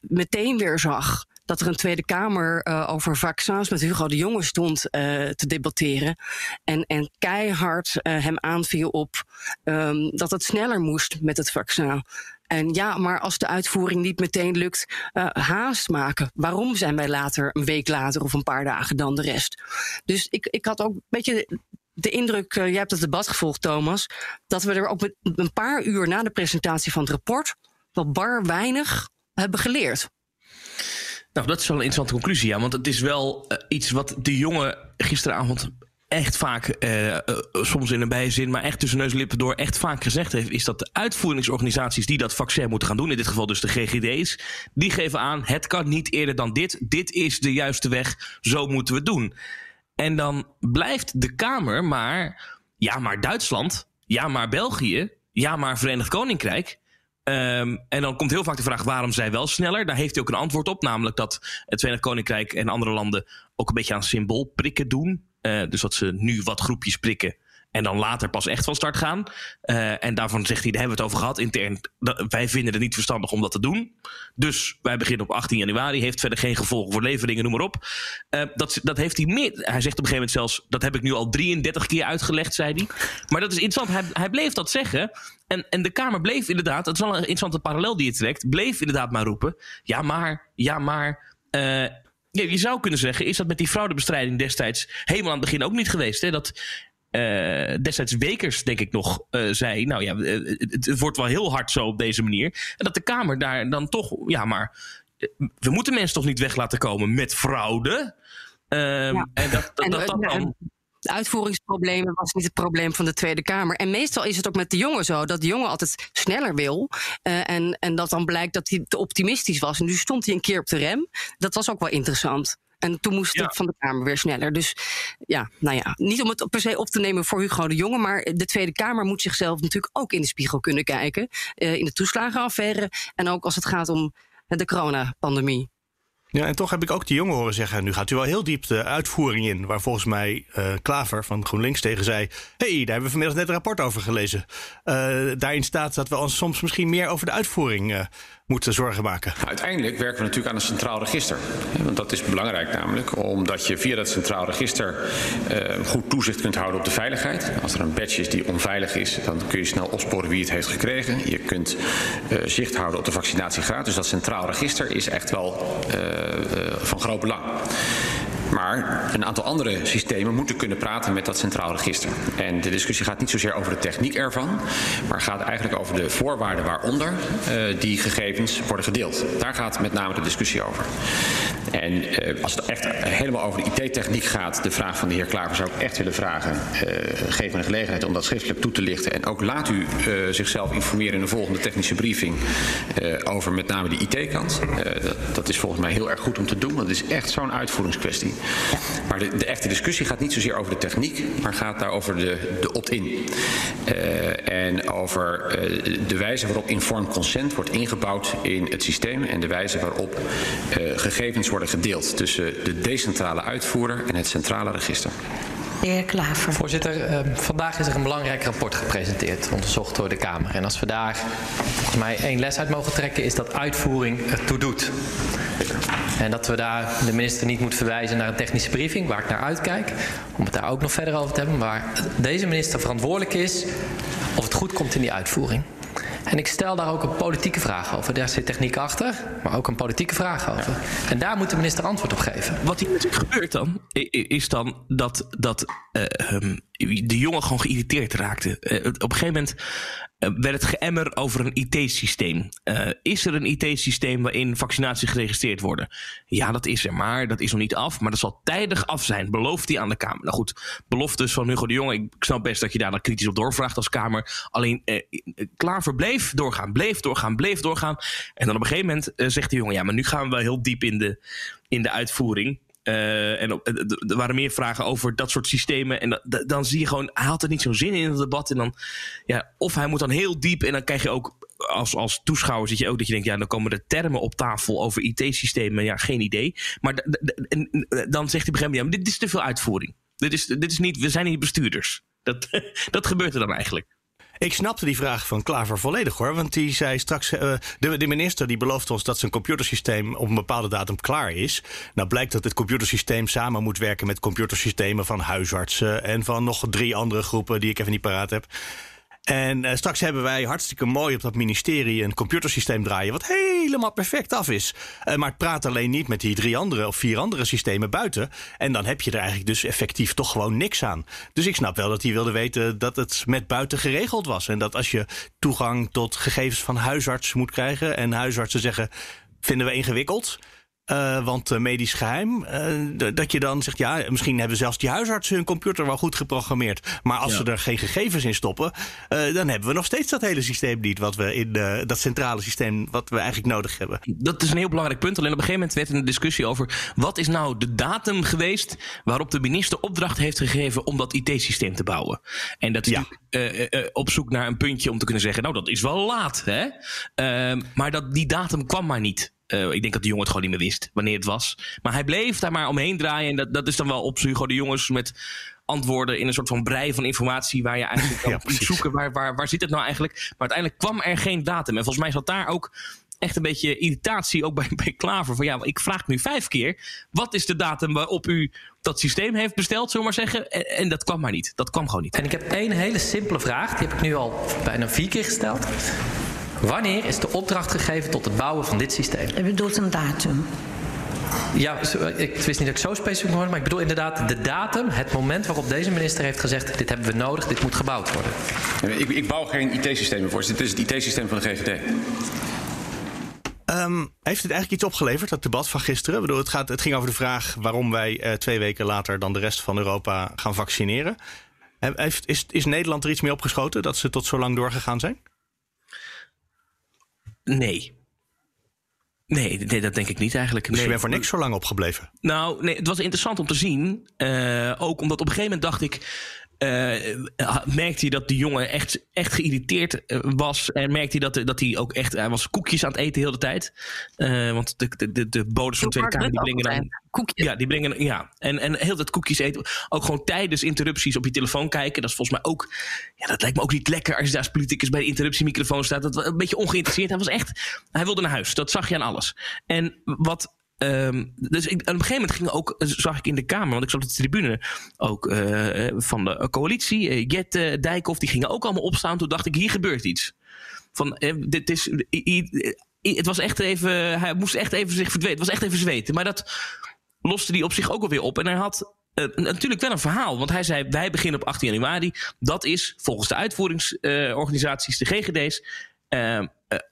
meteen weer zag dat er een Tweede Kamer eh, over vaccins met Hugo de Jonge stond eh, te debatteren. En, en keihard eh, hem aanviel op ehm, dat het sneller moest met het vaccin. En ja, maar als de uitvoering niet meteen lukt, haast maken. Waarom zijn wij later, een week later of een paar dagen dan de rest? Dus ik, ik had ook een beetje de indruk, jij hebt het debat gevolgd, Thomas, dat we er ook een paar uur na de presentatie van het rapport wel bar weinig hebben geleerd. Nou, dat is wel een interessante conclusie, ja. Want het is wel uh, iets wat de jongen gisteravond echt vaak, uh, uh, soms in een bijzin, maar echt tussen neus en lippen door, echt vaak gezegd heeft, is dat de uitvoeringsorganisaties die dat vaccin moeten gaan doen, in dit geval dus de GGD's, die geven aan, het kan niet eerder dan dit, dit is de juiste weg, zo moeten we het doen. En dan blijft de Kamer maar, ja maar Duitsland, ja maar België, ja maar Verenigd Koninkrijk. Um, en dan komt heel vaak de vraag waarom zij wel sneller. Daar heeft hij ook een antwoord op, namelijk dat het Verenigd Koninkrijk en andere landen ook een beetje aan symboolprikken doen. Uh, dus dat ze nu wat groepjes prikken en dan later pas echt van start gaan. Uh, en daarvan zegt hij, daar hebben we het over gehad intern. Wij vinden het niet verstandig om dat te doen. Dus wij beginnen op 18 januari. Heeft verder geen gevolgen voor leveringen, noem maar op. Uh, dat, dat heeft hij meer. Hij zegt op een gegeven moment zelfs, dat heb ik nu al 33 keer uitgelegd, zei hij. Maar dat is interessant. Hij, hij bleef dat zeggen. En, en de Kamer bleef inderdaad, dat is wel een interessante parallel die je trekt, bleef inderdaad maar roepen. Ja, maar, ja, maar. Uh, je zou kunnen zeggen, is dat met die fraudebestrijding destijds helemaal aan het begin ook niet geweest? Hè? Dat uh, destijds Wekers, denk ik nog, uh, zei: Nou ja, het, het, wordt wel heel hard zo op deze manier. En dat de Kamer daar dan toch, ja, maar we moeten mensen toch niet weg laten komen met fraude. Uh, ja. En dat, dat, en, dat, dat dan. De uitvoeringsproblemen was niet het probleem van de Tweede Kamer. En meestal is het ook met de jongen zo dat de jongen altijd sneller wil. Uh, en, en dat dan blijkt dat hij te optimistisch was. En nu stond hij een keer op de rem. Dat was ook wel interessant. En toen moest ja. het van de Kamer weer sneller. Dus ja, nou ja, niet om het per se op te nemen voor Hugo de Jonge, maar de Tweede Kamer moet zichzelf natuurlijk ook in de spiegel kunnen kijken. Uh, in de toeslagenaffaire en ook als het gaat om de coronapandemie. Ja, en toch heb ik ook de jongen horen zeggen... nu gaat u wel heel diep de uitvoering in... waar volgens mij uh, Klaver van GroenLinks tegen zei... hé, hey, daar hebben we vanmiddag net een rapport over gelezen. Uh, daarin staat dat we ons soms misschien meer over de uitvoering... Uh, moeten zorgen maken. Uiteindelijk werken we natuurlijk aan een centraal register. Want dat is belangrijk namelijk, omdat je via dat centraal register uh, goed toezicht kunt houden op de veiligheid. Als er een badge is die onveilig is, dan kun je snel opsporen wie het heeft gekregen. Je kunt uh, zicht houden op de vaccinatiegraad. Dus dat centraal register is echt wel uh, van groot belang. Maar een aantal andere systemen moeten kunnen praten met dat centraal register. En de discussie gaat niet zozeer over de techniek ervan, maar gaat eigenlijk over de voorwaarden waaronder uh, die gegevens worden gedeeld. Daar gaat met name de discussie over. En uh, als het echt helemaal over de IT-techniek gaat, de vraag van de heer Klaver zou ik echt willen vragen. Uh, geef me de gelegenheid om dat schriftelijk toe te lichten. En ook laat u zichzelf informeren in de volgende technische briefing over met name de IT-kant. Dat, dat is volgens mij heel erg goed om te doen, want het is echt zo'n uitvoeringskwestie. Maar de, de, echte discussie gaat niet zozeer over de techniek, maar gaat daar over de, de opt-in. En over de wijze waarop informed consent wordt ingebouwd in het systeem en de wijze waarop gegevens worden gedeeld tussen de decentrale uitvoerder en het centrale register. De heer Klaver. Voorzitter, uh, vandaag is er een belangrijk rapport gepresenteerd, onderzocht door de Kamer. En als we daar volgens mij één les uit mogen trekken, is dat uitvoering ertoe doet. En dat we daar de minister niet moet verwijzen naar een technische briefing, waar ik naar uitkijk, om het daar ook nog verder over te hebben, maar deze minister verantwoordelijk is of het goed komt in die uitvoering. En ik stel daar ook een politieke vraag over. Daar zit techniek achter, maar ook een politieke vraag over. En daar moet de minister antwoord op geven. Wat hier natuurlijk gebeurt dan, is dan dat, dat uh, um, de jongen gewoon geïrriteerd raakte. Uh, op een gegeven moment werd het geëmmer over een IT-systeem. Uh, is er een IT-systeem waarin vaccinaties geregistreerd worden? Ja, dat is er, maar dat is nog niet af. Maar dat zal tijdig af zijn, belooft hij aan de Kamer. Nou goed, beloftes van Hugo de Jonge. Ik snap best dat je daar dan kritisch op doorvraagt als Kamer. Alleen, uh, Klaver bleef doorgaan, bleef doorgaan, bleef doorgaan. En dan op een gegeven moment zegt de jongen... ja, maar nu gaan we wel heel diep in de, in de uitvoering... Uh, en er waren meer vragen over dat soort systemen. En dan zie je gewoon, hij had er niet zo'n zin in het debat. En dan, ja, of hij moet dan heel diep. En dan krijg je ook als, als toeschouwer zit je ook dat je denkt, ja, dan komen er termen op tafel over IT-systemen. Ja, geen idee. Maar dan zegt hij op een gegeven moment, ja, dit is te veel uitvoering. Dit is, dit is niet, we zijn niet bestuurders. Dat, dat gebeurt er dan eigenlijk. Ik snapte die vraag van Klaver volledig hoor. Want die zei straks. Uh, de, de, minister die belooft ons dat zijn computersysteem op een bepaalde datum klaar is. Nou blijkt dat het computersysteem samen moet werken met computersystemen van huisartsen. En van nog drie andere groepen die ik even niet paraat heb. En uh, straks hebben wij hartstikke mooi op dat ministerie een computersysteem draaien. wat helemaal perfect af is. Uh, maar het praat alleen niet met die drie andere of vier andere systemen buiten. En dan heb je er eigenlijk dus effectief toch gewoon niks aan. Dus ik snap wel dat hij wilde weten dat het met buiten geregeld was. En dat als je toegang tot gegevens van huisartsen moet krijgen. en huisartsen zeggen. vinden we ingewikkeld uh, want uh, medisch geheim, uh, dat je dan zegt, ja, misschien hebben zelfs die huisartsen hun computer wel goed geprogrammeerd. Maar als ze er geen gegevens in stoppen, dan hebben we nog steeds dat hele systeem niet, wat we in dat centrale systeem, wat we eigenlijk nodig hebben. Dat is een heel belangrijk punt. Alleen op een gegeven moment werd een discussie over wat is nou de datum geweest waarop de minister opdracht heeft gegeven om dat IT-systeem te bouwen. En dat is ja. op zoek naar een puntje om te kunnen zeggen, nou dat is wel laat, hè? Ehm, maar dat, die datum kwam maar niet. Uh, ik denk dat de jongen het gewoon niet meer wist wanneer het was. Maar hij bleef daar maar omheen draaien. En dat, dat is dan wel op Hugo de jongens met antwoorden in een soort van brei van informatie waar je eigenlijk kan ja, zoeken waar, waar, waar zit het nou eigenlijk. Maar uiteindelijk kwam er geen datum. En volgens mij zat daar ook echt een beetje irritatie ook bij, bij Klaver. Van ja, ik vraag nu vijf keer. Wat is de datum waarop u dat systeem heeft besteld, zullen we maar zeggen? En, en, dat kwam maar niet. Dat kwam gewoon niet. En ik heb één hele simpele vraag. Die heb ik nu al bijna vier keer gesteld. Wanneer is de opdracht gegeven tot het bouwen van dit systeem? U bedoelt een datum? Ja, ik wist niet dat ik zo specifiek hoorde, maar ik bedoel inderdaad de datum, het moment waarop deze minister heeft gezegd: dit hebben we nodig, dit moet gebouwd worden. Ik, ik bouw geen IT-systemen voor, dit is het IT-systeem van de GVD. Um, heeft het eigenlijk iets opgeleverd, dat debat van gisteren? Ik bedoel, het, gaat, het ging over de vraag waarom wij uh, twee weken later dan de rest van Europa gaan vaccineren. Heeft, is, is Nederland er iets mee opgeschoten dat ze tot zo lang doorgegaan zijn? Nee. Nee, nee, dat denk ik niet eigenlijk. Dus nee. je bent voor niks zo lang opgebleven? Nou, nee, het was interessant om te zien. Uh, ook omdat op een gegeven moment dacht ik uh, merkte hij dat de jongen echt, echt geïrriteerd eh, was. En merkte hij dat, dat hij ook echt... Hij was koekjes aan het eten de hele tijd. Uh, want de, de, de, de bodems van de Tweede Kamer die brengen dan... Koekjes. Ja, die brengen... Ja, en, en heel dat koekjes eten. Ook gewoon tijdens interrupties op je telefoon kijken. Dat is volgens mij ook... Ja, dat lijkt me ook niet lekker als je daar als politicus bij de interruptiemicrofoon staat. Dat een beetje ongeïnteresseerd. Hij was echt... Hij wilde naar huis. Dat zag je aan alles. En wat Um, dus ik, op een gegeven moment ging ook, zag ik in de Kamer, want ik zat op de tribune ook uh, van de coalitie, uh, Dijkhoff, die gingen ook allemaal opstaan. Toen dacht ik, hier gebeurt iets. Van, dit is, het was echt even, hij moest echt even zich verdweten. Het was echt even zweten. Maar dat loste hij op zich ook alweer op. En hij had natuurlijk wel een verhaal. Want hij zei, wij beginnen op 18 januari. Dat is volgens de uitvoeringsorganisaties, de GGD's,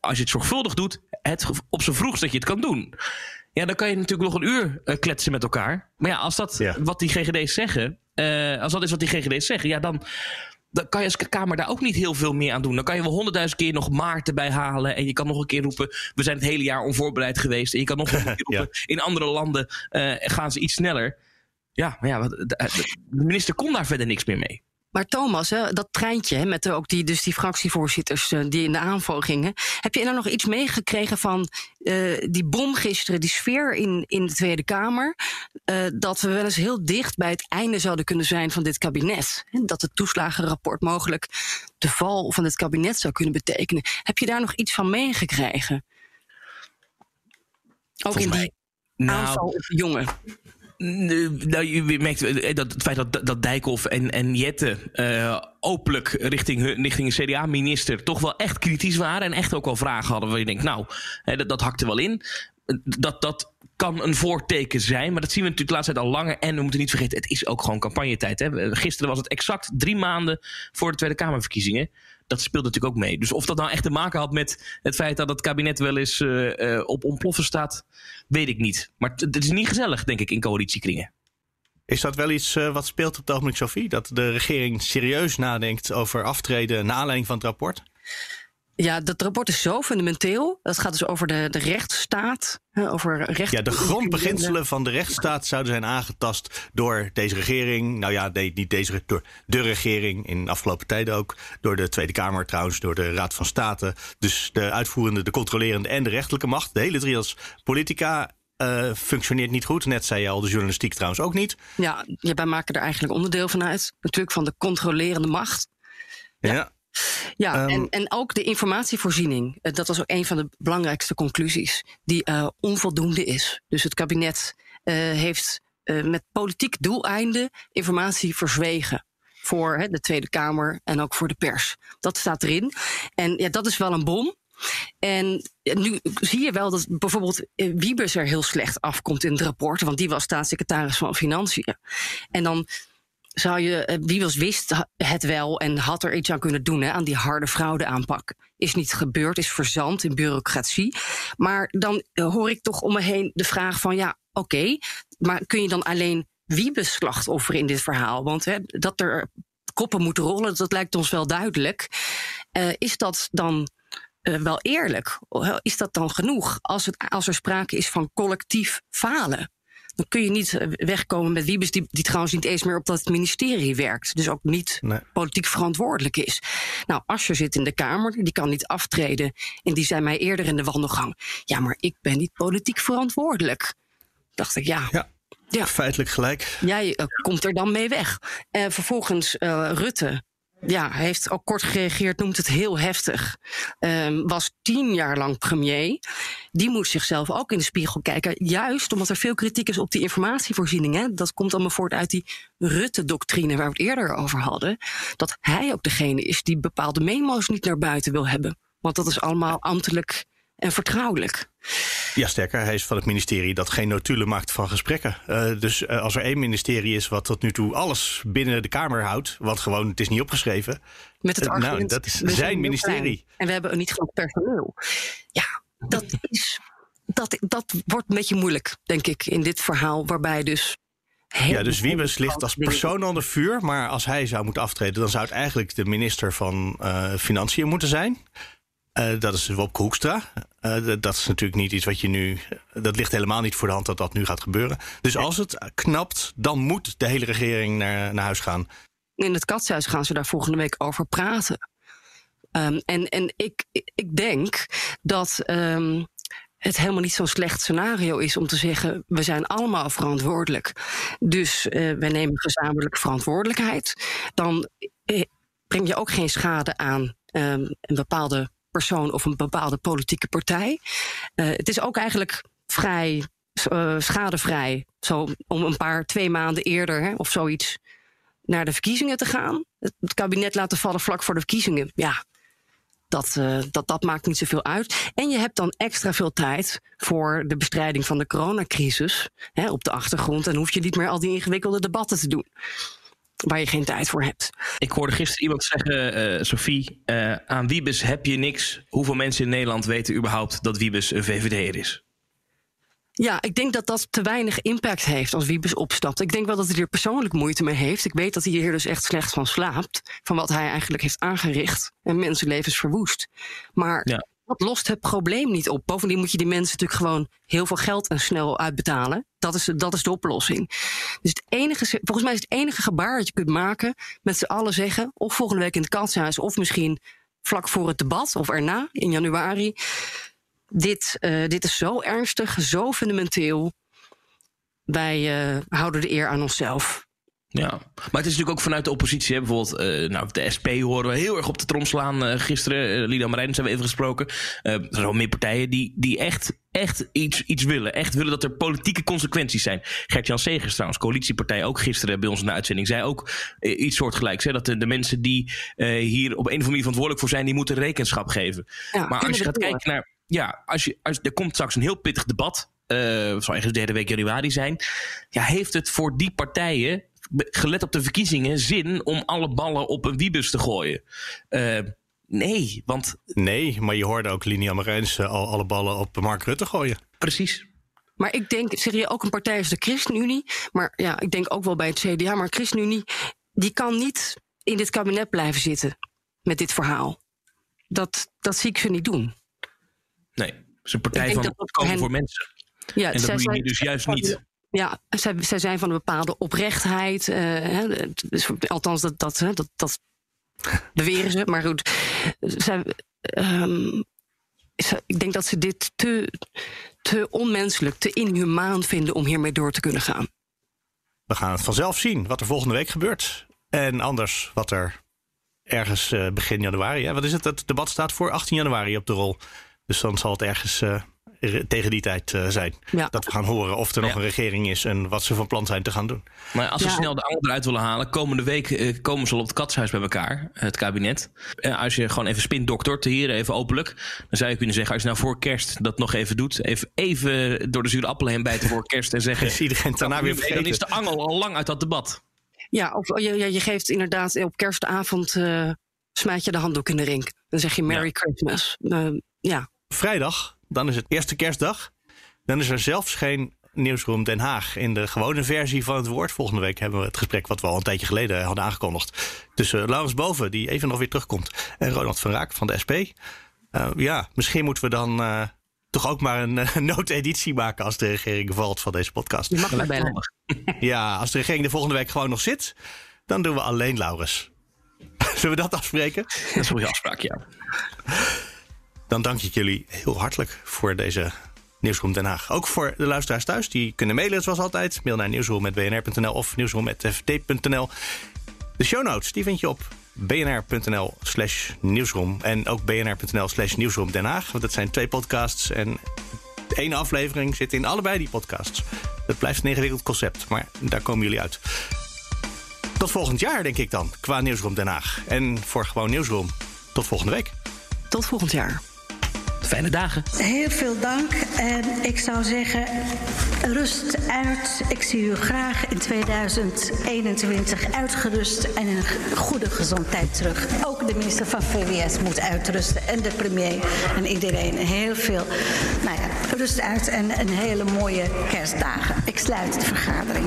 als je het zorgvuldig doet, het op zijn vroegst dat je het kan doen. Ja, dan kan je natuurlijk nog een uur kletsen met elkaar. Maar ja, als dat ja. wat die GGD's zeggen, als dat is wat die GGD's zeggen, ja, dan, dan kan je als Kamer daar ook niet heel veel meer aan doen. Dan kan je wel honderdduizend keer nog Maart erbij halen. En je kan nog een keer roepen, we zijn het hele jaar onvoorbereid geweest. En je kan nog een keer roepen, ja. in andere landen uh, gaan ze iets sneller. Ja, maar ja, de minister kon daar verder niks meer mee. Maar Thomas, hè, dat treintje hè, met ook die, dus die fractievoorzitters uh, die in de aanval gingen. Heb je er nou nog iets meegekregen van uh, die bom gisteren, die sfeer in, in de Tweede Kamer? Uh, dat we wel eens heel dicht bij het einde zouden kunnen zijn van dit kabinet. Hè, dat het toeslagenrapport mogelijk de val van het kabinet zou kunnen betekenen. Heb je daar nog iets van meegekregen? Ook Volgens in die mij, nou, aanval op de jongen. Nou, je merkt dat het feit dat, dat Dijkhoff en, en Jette uh, openlijk richting, richting CDA-minister toch wel echt kritisch waren. En echt ook wel vragen hadden waar je denkt, nou, hè, dat, dat hakte wel in. Dat, dat kan een voorteken zijn, maar dat zien we natuurlijk de laatste tijd al langer. En we moeten niet vergeten, het is ook gewoon campagnetijd. Hè. Gisteren was het exact drie maanden voor de Tweede Kamerverkiezingen dat speelt natuurlijk ook mee. Dus of dat nou echt te maken had met het feit dat het kabinet wel eens uh, uh, op ontploffen staat, weet ik niet. Maar het is niet gezellig, denk ik, in coalitiekringen. Is dat wel iets uh, wat speelt op het ogenblik, Sophie? Dat de regering serieus nadenkt over aftreden na aanleiding van het rapport? Ja, dat rapport is zo fundamenteel. Dat gaat dus over de, de rechtsstaat. Over recht... Ja, de grondbeginselen van de rechtsstaat zouden zijn aangetast door deze regering. Nou ja, nee, niet deze, door de regering in de afgelopen tijden ook. Door de Tweede Kamer trouwens, door de Raad van State. Dus de uitvoerende, de controlerende en de rechterlijke macht. De hele trias politica uh, functioneert niet goed. Net zei je al, de journalistiek trouwens ook niet. Ja, wij maken er eigenlijk onderdeel van uit. Natuurlijk van de controlerende macht. ja. ja. Ja, en, en ook de informatievoorziening. Eh, dat was ook een van de belangrijkste conclusies. Die uh, onvoldoende is. Dus het kabinet uh, heeft met politiek doeleinde informatie verzwegen. Voor de Tweede Kamer en ook voor de pers. Dat staat erin. En ja, dat is wel een bom. En nu zie je wel dat bijvoorbeeld Wiebes er heel slecht afkomt in het rapport. Want die was staatssecretaris van Financiën. En dan zou je, eh, wie wist het wel en had er iets aan kunnen doen hè, aan die harde fraudeaanpak. Is niet gebeurd, is verzand in bureaucratie. Maar dan eh, hoor ik toch om me heen de vraag van ja, oké, maar kun je dan alleen wie slachtoffer in dit verhaal? Want hè, dat er koppen moeten rollen, dat lijkt ons wel duidelijk. Uh, is dat dan wel eerlijk? Is dat dan genoeg als, het, als er sprake is van collectief falen? Dan kun je niet eh, wegkomen met Wiebes, die, die trouwens niet eens meer op dat ministerie werkt. Dus ook niet politiek verantwoordelijk is. Nou, Asscher zit in de Kamer, die kan niet aftreden. En die zei mij eerder in de wandelgang: Ja, maar ik ben niet politiek verantwoordelijk. Dacht ik, ja. ja. Ja. Feitelijk gelijk. Jij uh, komt er dan mee weg. Uh, vervolgens uh, Rutte ja, hij heeft ook kort gereageerd, noemt het heel heftig. Um, was tien jaar lang premier. Die moet zichzelf ook in de spiegel kijken. Juist omdat er veel kritiek is op die informatievoorziening. Hè. Dat komt allemaal voort uit die Rutte-doctrine waar we het eerder over hadden. Dat hij ook degene is die bepaalde memo's niet naar buiten wil hebben. Want dat is allemaal ambtelijk en vertrouwelijk. Ja, sterker, hij is van het ministerie dat geen notulen maakt van gesprekken. Uh, dus uh, als er één ministerie is wat tot nu toe alles binnen de Kamer houdt, wat gewoon, het is niet opgeschreven. Met het uh, argument, nou, dat is zijn ministerie. En we hebben niet genoeg personeel. Ja, dat is. Dat, dat wordt een beetje moeilijk, denk ik, in dit verhaal, waarbij dus ja, dus Wiebes ligt als persoon onder vuur. Maar als hij zou moeten aftreden, dan zou het eigenlijk de minister van uh, Financiën moeten zijn. Uh, dat is Wopke Hoekstra. Uh, dat is natuurlijk niet iets wat je nu. Dat ligt helemaal niet voor de hand dat dat nu gaat gebeuren. Dus als het knapt, dan moet de hele regering naar, naar huis gaan. In het katshuis gaan ze daar volgende week over praten. Um, en en ik, ik denk dat. Um, het helemaal niet zo'n slecht scenario is om te zeggen: we zijn allemaal verantwoordelijk. Dus uh, wij nemen gezamenlijk verantwoordelijkheid. Dan breng je ook geen schade aan um, een bepaalde persoon of een bepaalde politieke partij. Uh, het is ook eigenlijk vrij uh, schadevrij. Zo om een paar, twee maanden eerder hè, of zoiets naar de verkiezingen te gaan. Het, kabinet laten vallen vlak voor de verkiezingen. Ja, dat, uh, dat, dat maakt niet zoveel uit. En je hebt dan extra veel tijd voor de bestrijding van de coronacrisis hè, op de achtergrond. En hoef je niet meer al die ingewikkelde debatten te doen waar je geen tijd voor hebt. Ik hoorde gisteren iemand zeggen, uh, Sophie, uh, aan Wiebes heb je niks. Hoeveel mensen in Nederland weten überhaupt dat Wiebes een VVD'er is? Ja, ik denk dat dat te weinig impact heeft als Wiebes opstapt. Ik denk wel dat hij er persoonlijk moeite mee heeft. Ik weet dat hij hier dus echt slecht van slaapt. Van wat hij eigenlijk heeft aangericht en mensenlevens verwoest. Maar ja dat lost het probleem niet op. Bovendien moet je die mensen natuurlijk gewoon heel veel geld en snel uitbetalen. Dat is, dat is de oplossing. Dus het enige, volgens mij is het enige gebaar dat je kunt maken met z'n allen zeggen, of volgende week in het kanshuis, of misschien vlak voor het debat of erna in januari. Dit, uh, dit is zo ernstig, zo fundamenteel. Wij uh, houden de eer aan onszelf. Ja, maar het is natuurlijk ook vanuit de oppositie. Hè? Bijvoorbeeld, uh, nou, de SP horen we heel erg op de trom slaan. Uh, gisteren, uh, Lida Marijns hebben we even gesproken. er zijn wel meer partijen die, die echt, echt iets, iets willen. Echt willen dat er politieke consequenties zijn. Gert-Jan Segers trouwens, coalitiepartij, ook gisteren bij ons in de uitzending, zei ook iets soortgelijks. Hè? Dat de, de mensen die hier op een of andere manier verantwoordelijk voor zijn, die moeten rekenschap geven. Ja, maar als je gaat kijken naar. Ja, als je, als, er komt straks een heel pittig debat. Uh, zal ergens de derde week januari zijn. Ja, heeft het voor die partijen gelet op de verkiezingen, zin om alle ballen op een wiebus te gooien? Uh, nee, want... Nee, maar je hoorde ook Linia Marijns al alle ballen op Mark Rutte gooien. Precies. Maar ik denk, zeg je ook een partij als de ChristenUnie, maar ja, ik denk ook wel bij het CDA, maar ChristenUnie, die kan niet in dit kabinet blijven zitten met dit verhaal. dat, dat zie ik ze niet doen. Nee, het is een partij van dat dat komen hen- voor mensen. Ja, en dat zij doe je zijn- dus juist niet. Ja, zij, zij zijn van een bepaalde oprechtheid. eh, hè, dus, althans, dat, dat, hè, dat, dat beweren ze. Maar goed, ehm, ik denk dat ze dit te, te onmenselijk, te inhumaan vinden om hiermee door te kunnen gaan. We gaan het vanzelf zien wat er volgende week gebeurt. En anders wat er ergens eh, begin januari. Hè? Wat is het? Het debat staat voor 18 januari op de rol. Dus dan zal het ergens eh, tegen die tijd eh, zijn. Dat we gaan horen of er nog Ja. een regering is en wat ze van plan zijn te gaan doen. Maar als ze Ja. snel de angel eruit willen halen, komende week eh, komen ze al op het katshuis bij elkaar, het kabinet. En als je gewoon even spindoktert, hier even openlijk, dan zou je kunnen zeggen, als je nou voor kerst dat nog even doet, even, even door de zure appel heen bijten voor kerst en zeggen, Is iedereen daarna dan, weer dan vergeten. is de angel al lang uit dat debat. Ja, of je, je, je geeft inderdaad op kerstavond. eh smijt je de handdoek in de ring. Dan zeg je Merry Christmas. Eh, ja. Vrijdag, dan is het eerste kerstdag. Dan is er zelfs geen Nieuwsroom Den Haag. In de gewone versie van het woord. Volgende week hebben we het gesprek wat we al een tijdje geleden hadden aangekondigd. Tussen Laurens Boven, die even nog weer terugkomt. En Ronald van Raak van de SP. Eh, ja, misschien moeten we dan eh, toch ook maar een eh, noodeditie maken als de regering valt van deze podcast. Je mag me bellen. Ja, als de regering de volgende week gewoon nog zit, dan doen we alleen Laurens. Zullen we dat afspreken? Dat is een goede afspraak, ja. Dan dank ik jullie heel hartelijk voor deze Nieuwsroom Den Haag. Ook voor de luisteraars thuis. Die kunnen mailen zoals altijd. Mail naar nieuwsroom.bnr.nl of nieuwsroom.fd.nl. De show notes die vind je op bnr.nl slash nieuwsroom. En ook bnr.nl slash nieuwsroom Den Haag. Want dat zijn twee podcasts. En ene aflevering zit in allebei die podcasts. Dat blijft een ingewikkeld concept. Maar daar komen jullie uit. Tot volgend jaar, denk ik dan, qua Nieuwsroom Den Haag. En voor gewoon Nieuwsroom, tot volgende week. Tot volgend jaar. Fijne dagen. Heel veel dank. En ik zou zeggen, rust uit. Ik zie u graag in 2021 uitgerust en in goede gezondheid terug. Ook de minister van VWS moet uitrusten. En de premier en iedereen. Heel veel. Nou ja, rust uit en een hele mooie kerstdagen. Ik sluit de vergadering.